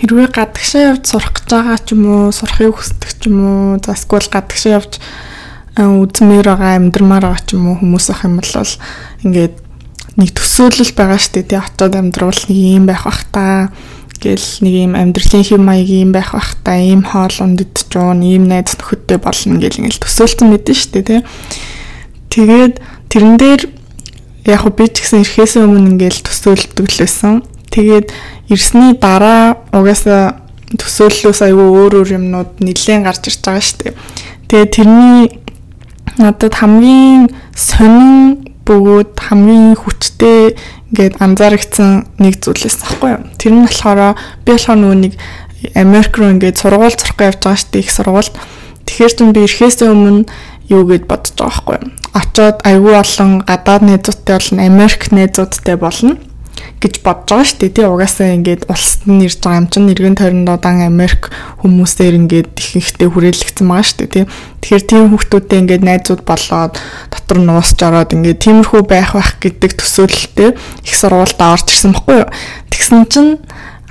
хэрвээ гадагшаа явж сурах гэж байгаа ч юм уу, сурахыг хүсдэг ч юм уу, за эсвэл гадагшаа явж үзмээр байгаа, амьдрмаар байгаа ч юм уу хүмүүс ах юм бол ингээд нэг төсөөлөл байгаа шүү дээ. Тэ очоод амьдруул нэг юм байх бах та гэл нэг юм амьдралын хэм маяг юм байх бах та ийм хоол ундд жуун ийм найз нөхөдтэй болно гэл ингээл төсөөлцөн мэдэн шүү дээ. Тэ тэгээд тэрэн дээр яг би ч гэсэн ирэхээс өмнө ингээл төсөөлдөг л байсан. Тэгээд ирсний дараа угаасаа төсөөллөөс аюу өөр өөр юмнууд нэлээд гарч ирж байгаа шүү дээ. Тэгээд тэрний надад хамгийн сонин бөгөөд хамгийн хүчтэй ингээд анзаарэгдсэн нэг зүйлээс аахгүй юу. Тэр нь болохоор би болохоор нөгөө нэг Америк руу ингээд сургууль сурах явж байгаа шүү дээ их сургуульд. Тэгэхээр ч би ирэхээс өмнө юу гэд бодож байгаа байхгүй юу. Очоод айгүй олон гадаад найзуудтай болно, Америк найзуудтай болно гэж бодож байгаа шүү дээ. Тэ угаасаа ингээд улсад нь ирж байгаа юм чинь эргэн тойронд удаан Америк хүмүүсээр ингээд их ихтэй хүрээлэгдсэн байгаа шүү дээ. Тэ. Тэгэхээр тийм хүүхдүүдтэй ингээд найзууд болоод дотор нь уусч ороод ингээд тиймэрхүү байх байх гэдэг төсөөлөлтэй их сургуультай орж ирсэн баггүй юу. Тэгсэн чинь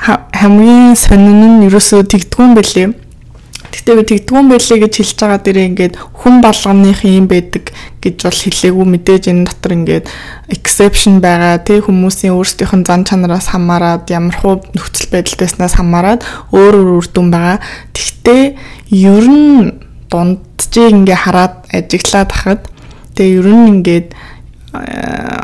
хамгийн сонин нь ерөөсөө тэгдгүүн бэлээ Гэтэ би тэгдгүүн байлээ гэж хэлж байгаа дээрээ ингээд хүн болгоных юм байдаг гэж бол хэлээгүй мэдээж энэ дотор ингээд exception байгаа тий хүмүүсийн өөрсдийнх нь зан чанараас хамаарад ямар хуу нөхцөл байдалтайснаас хамаарад өөр өөр үр дүн байгаа. Тэгтээ ер нь дундчийг ингээ хараад ажиглаад хахад тэгээ ер нь ингээд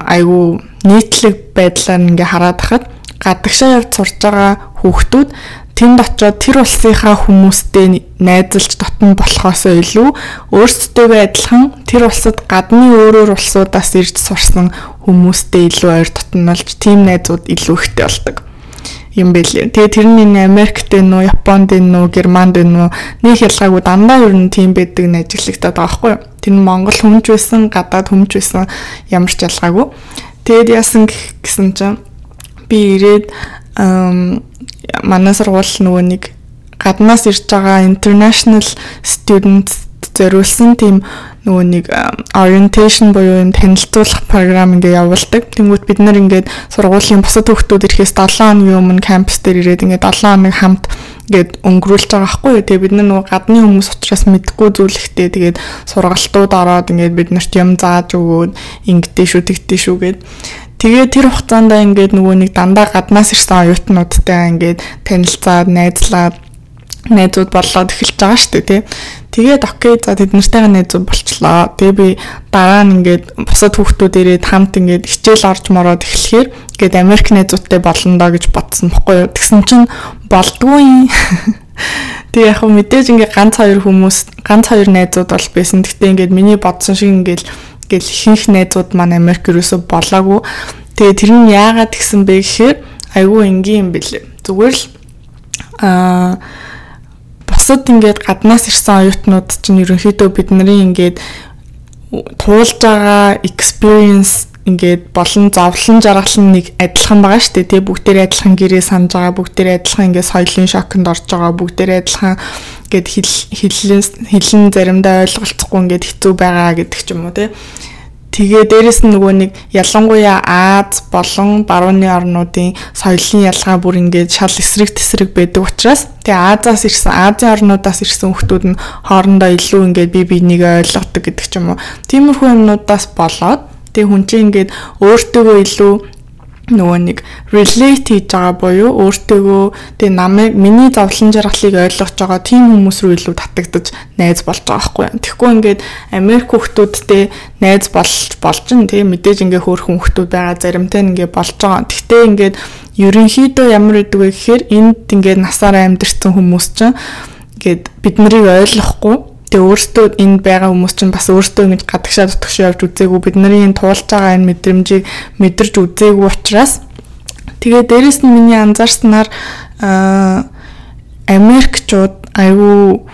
айгу нийтлэг байдлаар ингээ хараад хахад гадагшаа явж сурж байгаа хүүхдүүд тэнд очиод тэр улсынхаа хүмүүстэй найзалж дотн болохоос илүү өөрсдөө адилхан тэр улсад гадны өөрөөр улсуудаас ирж сурсан хүмүүстэй илүү ойр дотнолж тийм найзууд илүү ихтэй болдог юм бэлээ. Тэгээ тэр нь Америкт вэ нүү, Японд вэ нүү, Германд вэ нүү нэг ялгаагүй дандаа ер нь тийм байдаг нь ажиглагтаад байгаа байхгүй юу? Тэр нь Монгол хүмж байсан, гадаад хүмж байсан ямар ч ялгаагүй. Тэгээд яасан гэсэн чинь би ирээд манай сургууль нөгөө нэг гаднаас ирж байгаа international students зориулсан тийм нөгөө нэг orientation буюу юм танилцуулах програм ингээ явуулдаг. Тэнгүүт бид нар ингээд сургуулийн бусад хүүхдүүд ирэхээс 7 хоногийн өмнө кампус дээр ирээд ингээ 7 хоног хамт ингээд өнгөрүүлж байгаа байхгүй юу. Тэгээ бид нар нөгөө гадны хүмүүс учраас мэдгүй зүйлхтэй тэгээд сургалтууд ороод ингээд бид нарт юм зааж өгөөд ингэдэй шүү тэгдэй шүү гэд Тэгээ тэр хугацаанд ингээд нөгөө нэг дандаа гаднаас ирсэн оюутнуудтай ингээд танилцаад, найзлаад найзууд болоод эхэлж байгаа шүү дээ тий. Тэгээд окей за тэд нартэйгээ найзууд болчлоо. Тэгээ би дараа нь ингээд бусад хүүхдүүд ирээд хамт ингээд хичээл орж мороод эхлэхээр ингээд Америк найзуудтай болно доо гэж бодсон бохгүй юу. Тэгсэн чинь болдгүй. Тэгээ яг мэдээж ингээд ганц хоёр хүмүүс, ганц хоёр найзууд бол байсан. Гэхдээ ингээд миний бодсон шиг ингээд гэл ихэнх найзууд маань Америк юусо болоогүй. Тэгээ тэр нь яагаад гисэн бэ гэхээр айгүй энгийн юм бэлээ. Зүгээр л аа бусад ингээд гаднаас ирсэн оюутнууд чинь ерөнхийдөө бидний ингээд туулж байгаа experience ингээд болон зовлон жаргал нь нэг адилхан байгаа шүү дээ. Тэгээ бүгдээрээ адилхан гэрээ санаж байгаа, бүгдээрээ адилхан ингээд соёлын шоконд орж байгаа, бүгдээрээ адилхан гэд хэллэн хэлэн заримдаа ойлголцохгүй ингээд хэцүү байгаа гэдэг ч юм уу тий. Тэгээ дээрэс нь нөгөө нэг ялангуяа Аз болон барууны орнуудын соёлын ялгаа бүр ингээд шал эсрэг тесрэг байдаг учраас тэгээ Азаас ирсэн Азийн орнуудаас ирсэн хүмүүс нь хоорондоо илүү ингээд бие биенийг ойлгодог гэдэг ч юм уу. Тиймэрхүү юмнуудаас болоод тэгээ хүн чинь ингээд өөртөөгөө илүү нөгөө нэг relate хийж байгаа буюу өөртөөгөө тэгээ намайг миний зовлон жаргалыг ойлгож байгаа тийм хүмүүс рүү илүү татагдаж найз болж байгаа байхгүй. Тэгэхгүй ингээд Америк хүмүүстэй найз болж болж нь тэгээ мэдээж ингээ хөөрхөн хүмүүс байгаа заримтай ингээ болж байгаа. Гэхдээ ингээд ерөнхийдөө ямар гэдэг вэ гэхээр энд ингээ насаараа амьдэрсэн хүмүүс чинь ингээд бид нарыг ойлгохгүй Тэгээ өөртөө энд байгаа хүмүүс чинь бас өөртөө ингэж гадагшаа дутгшаа явж үзээгүй бид нарын туулж байгаа энэ мэдрэмжийг мэдэрч үзээгүй учраас тэгээ дээрэс нь миний анзаарснаар Америкчууд айгүй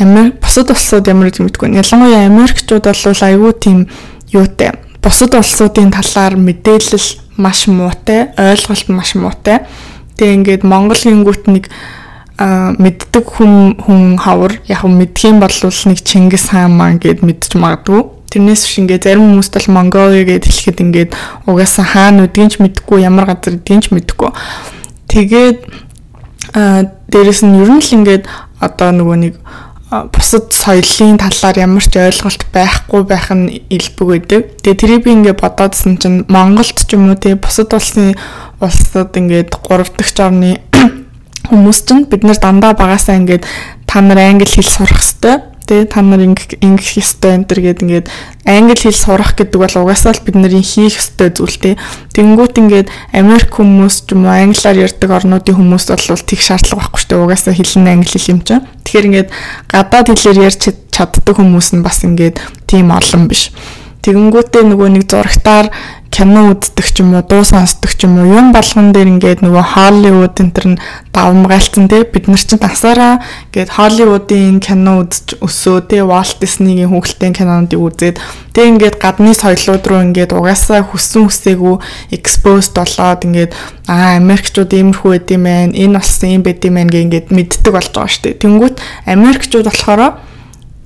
Америк бусад улсууд ямар гэж мэдгүй. Ялангуяа Америкчууд бол айгүй тийм юутай. Бусад улсуудын талаар мэдээлэл маш муутай, ойлголт маш муутай. Тэгээ ингээд Монгол гингүүт нэг мэддэг хүн хүн хавар яг мэдхийн бол нэг Чингис хаан маань гэд мэдчих магадгүй. Тэрнээс биш ингээ зарим хүмүүст бол Монголиа гэд хэлэхэд ингээд угаасаа хаана үдгийнч мэдхгүй ямар газар үдгийнч мэдхгүй. Тэгээд Аа дээрэс нь ер нь л ингээд одоо нөгөө нэг бусад соёлын талаар ямар ч ойлголт байхгүй байх нь илбэг байдаг. Тэгээ тэрийг би ингээд бодоодсэн чинь Монголд ч юм уу тий бусад улсын улсад ингээд 3 дахь орны хүмүүс чинь бид нар дандаа багасаа ингээд та нар англи хэл сурах хэрэгтэй Тэ та нар ингэх ёстой энэ төр гээд ингээд англи хэл сурах гэдэг бол угаасаа л бид нарын хийх ёстой зүйл те. Тэнгүүт ингээд Америк хүмүүс ч юм уу англиар ярьдаг орнуудын хүмүүс бол тэг шаардлага байхгүй шүү дээ. Угаасаа хэл нь англи хэл юм чинь. Тэгэхээр ингээд гадаад хэлээр ярьж чаддаг хүмүүс нь бас ингээд тийм олон биш. Тэгэнгүүтээ нөгөө нэг зурагтаар кино үздэг ч юм уу, дуу сонсдог ч юм уу, юм болгон дээр ингээд нөгөө Холливуд энэ төр нь давмгайлцсан те. Бид нар чинь насаараа ингээд Холливуудын кино үзэж өсөө те. Walt Disney-гийн хүүхэлдэйн кинонуудыг үзээд тэг ингээд гадны соёлууд руу ингээд угаасаа хүссэн хүсээгүй exposed болоод ингээд аа Америкчууд иймэрхүү байд юм байна, энэ бас юм байд юм байна гэнгээд мэддэг болж байгаа шүү дээ. Тэнгүүт Америкчууд болохоор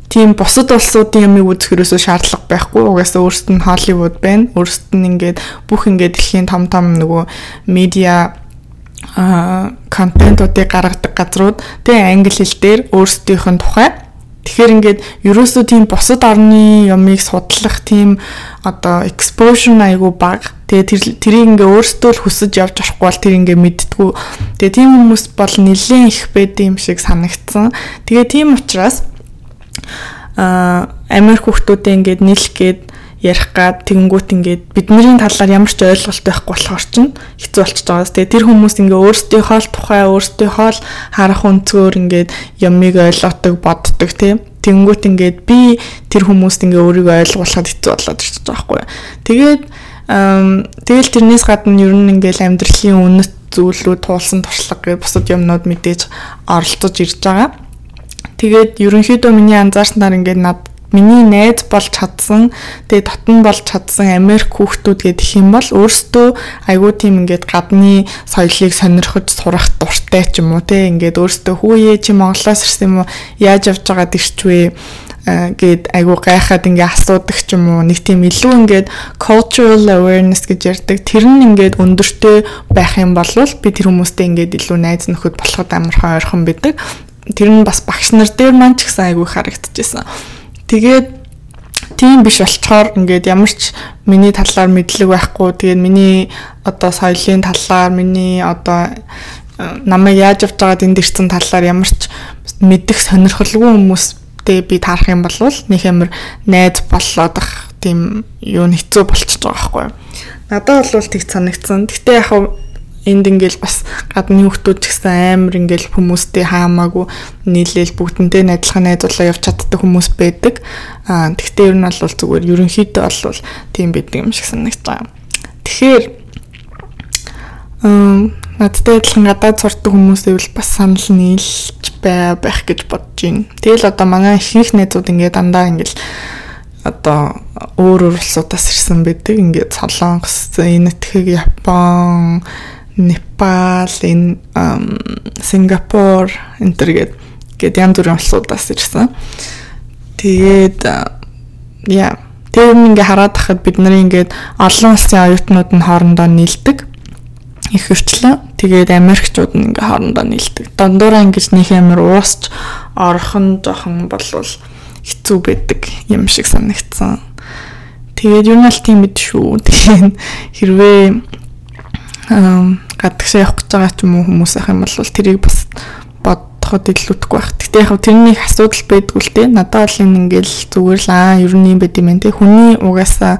тийм бусад улсуудын ямыг үзэх ерөөсөө шаардлага байхгүй. Угаасаа өөрсдөд нь Холливуд байна. Өөрсдөд нь ингээд бүх ингээд дэлхийн том том нөгөө медиа а контентуудыг гаргадаг газрууд тэгээ англи хэл дээр өөрсдийнх нь тухай Тэгэхээр ингээд ерөөсөө тийм бусад орны ямыг судлах тийм одоо exposure айгу баг. Тэгээ тэр тэрийг ингээ өөрсдөө л хүсэж явж орохгүй бол тэр ингээ мэдтгүү. Тэгээ тийм хүмүүс бол нэлээд их байд юм шиг санагдсан. Тэгээ тийм учраас Америк хүүхдүүдээ ингээд нийлхгээд ярих гад тэгэнгүүт ингээд бидний талаар ямар ч ойлголт байхгүй болохоор чинь хэцүү болчихж байгааз. Тэгээ тэр хүмүүс ингээ өөрсдийнхөө л тухай өөрсдийнхөө л харах өнцгөр ингээд ямыг ойлгодог боддог тийм. Тэгэнгүүт ингээд би тэр хүмүүст ингээ өөрийгөө ойлгуулахад хэцүү болоод ирчихэж байгаа байхгүй. Тэгээд тэгэл тэрнээс гадна ер нь ингээл амьдралын үнэт зүйлүүд туулсан туршлага гэх бусад юмнууд мэдээж оролцож ирж байгаа. Тэгээд ерөнхийдөө миний анзаарснаар ингээд над миний найз болж чадсан тэгээ дотн болж чадсан Америк хүүхдүүд гэдэг юм бол өөрсдөө айгүй тийм ингээд гадны соёлыг сонирхож сурах дуртай ч юм уу те ингээд өөрсдөө хүүе чи Монголоос ирсэн юм уу яаж явж байгаа дэрчвэ гээд айгу гайхаад ингээ асуудаг ч юм уу нэг тийм илүү ингээд cultural awareness гэж ярьдаг. Тэр нь ингээд өндөртэй байх юм бол би тэр хүмүүстэй ингээд илүү найз нөхөд болоход амархан ойрхон байдаг тэр нь бас багш нар дээр маань ч гэсэн айгүй харагдчихсан. Тэгээд тийм биш болчоор ингээд ямар ч миний талаар мэдлэг байхгүй тэгээд миний одоо соёлын талаар миний одоо э, намайг яаж авч байгаад энд ирсэн талаар ямар ч мэдэх сонирхолгүй хүмүүстэй би таарах юм бол нэг амар найз болоод ах тийм юу хэцүү болчихж байгаа байхгүй. Надад бол тэг санагдсан. Гэтэ яг энд ингээл бас гадны хүмүүс ч гэсэн амар ингээл хүмүүстэй хаамаагүй нийлээл бүгдэнтэй адилхан найзуулаа явж чаддаг хүмүүс байдаг. Аа тэгтээ ер нь бол зүгээр ерөнхийдөө бол тийм байдаг юм шиг санагдаж байгаа. Тэгэхээр м надтай адилхан гадаад сурдаг хүмүүсээ бол бас санал нийлж бай байх гэж бодож байна. Тэгэл одоо манай ихэнх найзууд ингээд дандаа ингээл одоо өөр өөр улсуудаас ирсэн байдаг. Ингээд Солонгос, Энэтхэг, Япон, Непал, энэ Сингапур энэ төр гээд гээд янз бүрийн улсуудаас ирсэн. Тэгээд яа тэр ингээ хараад тахад бид нарын ингээд олон улсын оюутнууд нь хоорондоо нийлдэг их хөрчлөө. Тэгээд Америкчууд нь ингээ хоорондоо нийлдэг. Дондуураа ингэж нэг амар уусч орхон жоохон болвол хэцүү байдаг юм шиг санагдсан. Тэгээд юу нь л тийм мэд шүү. Тэгээд хэрвээ гадагшаа явах гэж байгаа ч юм уу хүмүүс ах юм бол тэрийг бас бодоход илүүдэхгүй байх. Гэтэ яг тэрний их асуудал байдгүй л те. Надад бол энэ ингээл зүгээр л аа ер нь юм байд юм те. Хүний угаасаа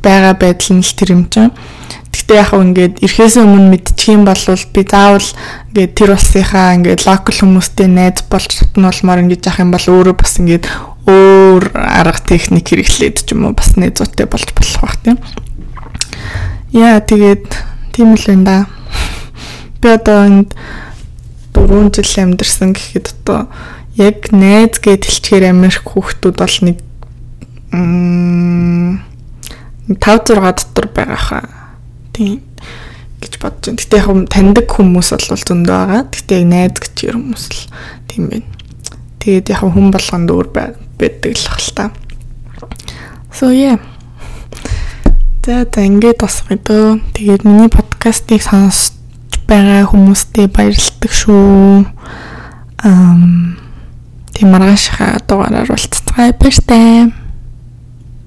байгаа байдал нь л тэр юм чинь. Гэтэ яг ингээд эрхээс өмнө мэдчих юм бол би заавал ингээд тэр улсынхаа ингээд локал хүмүүстэй найз болж татнуулмаар ингэж явах юм бол өөрөө бас ингээд өөр арга техник хэрэглээд ч юм уу бас найзуутай болж болох бах тийм. Яа тэгээд Тийм л байна да. Би одоо энд 4 жил амьдэрсэн гэхэд одоо яг найз гэд хэлчихээр Америк хүүхдүүд бол нэг 5 6 дотор байгаа хаа. Тийм гэж бодож байна. Гэтэ яг таньдаг хүмүүс бол зөндөө байгаа. Гэтэ яг найз гэж хүмүүс л тийм байна. Тэгээд яг хүн болгонд өөр байдаг л хэл та. So yeah. За за ингээд гэдэг. Тэгээд миний подкастыг сонсч байгаа хүмүүстээ баярлалдаг шүү. Ам тийм маргаашхаа дугаараар уулзцгаая баяр таа.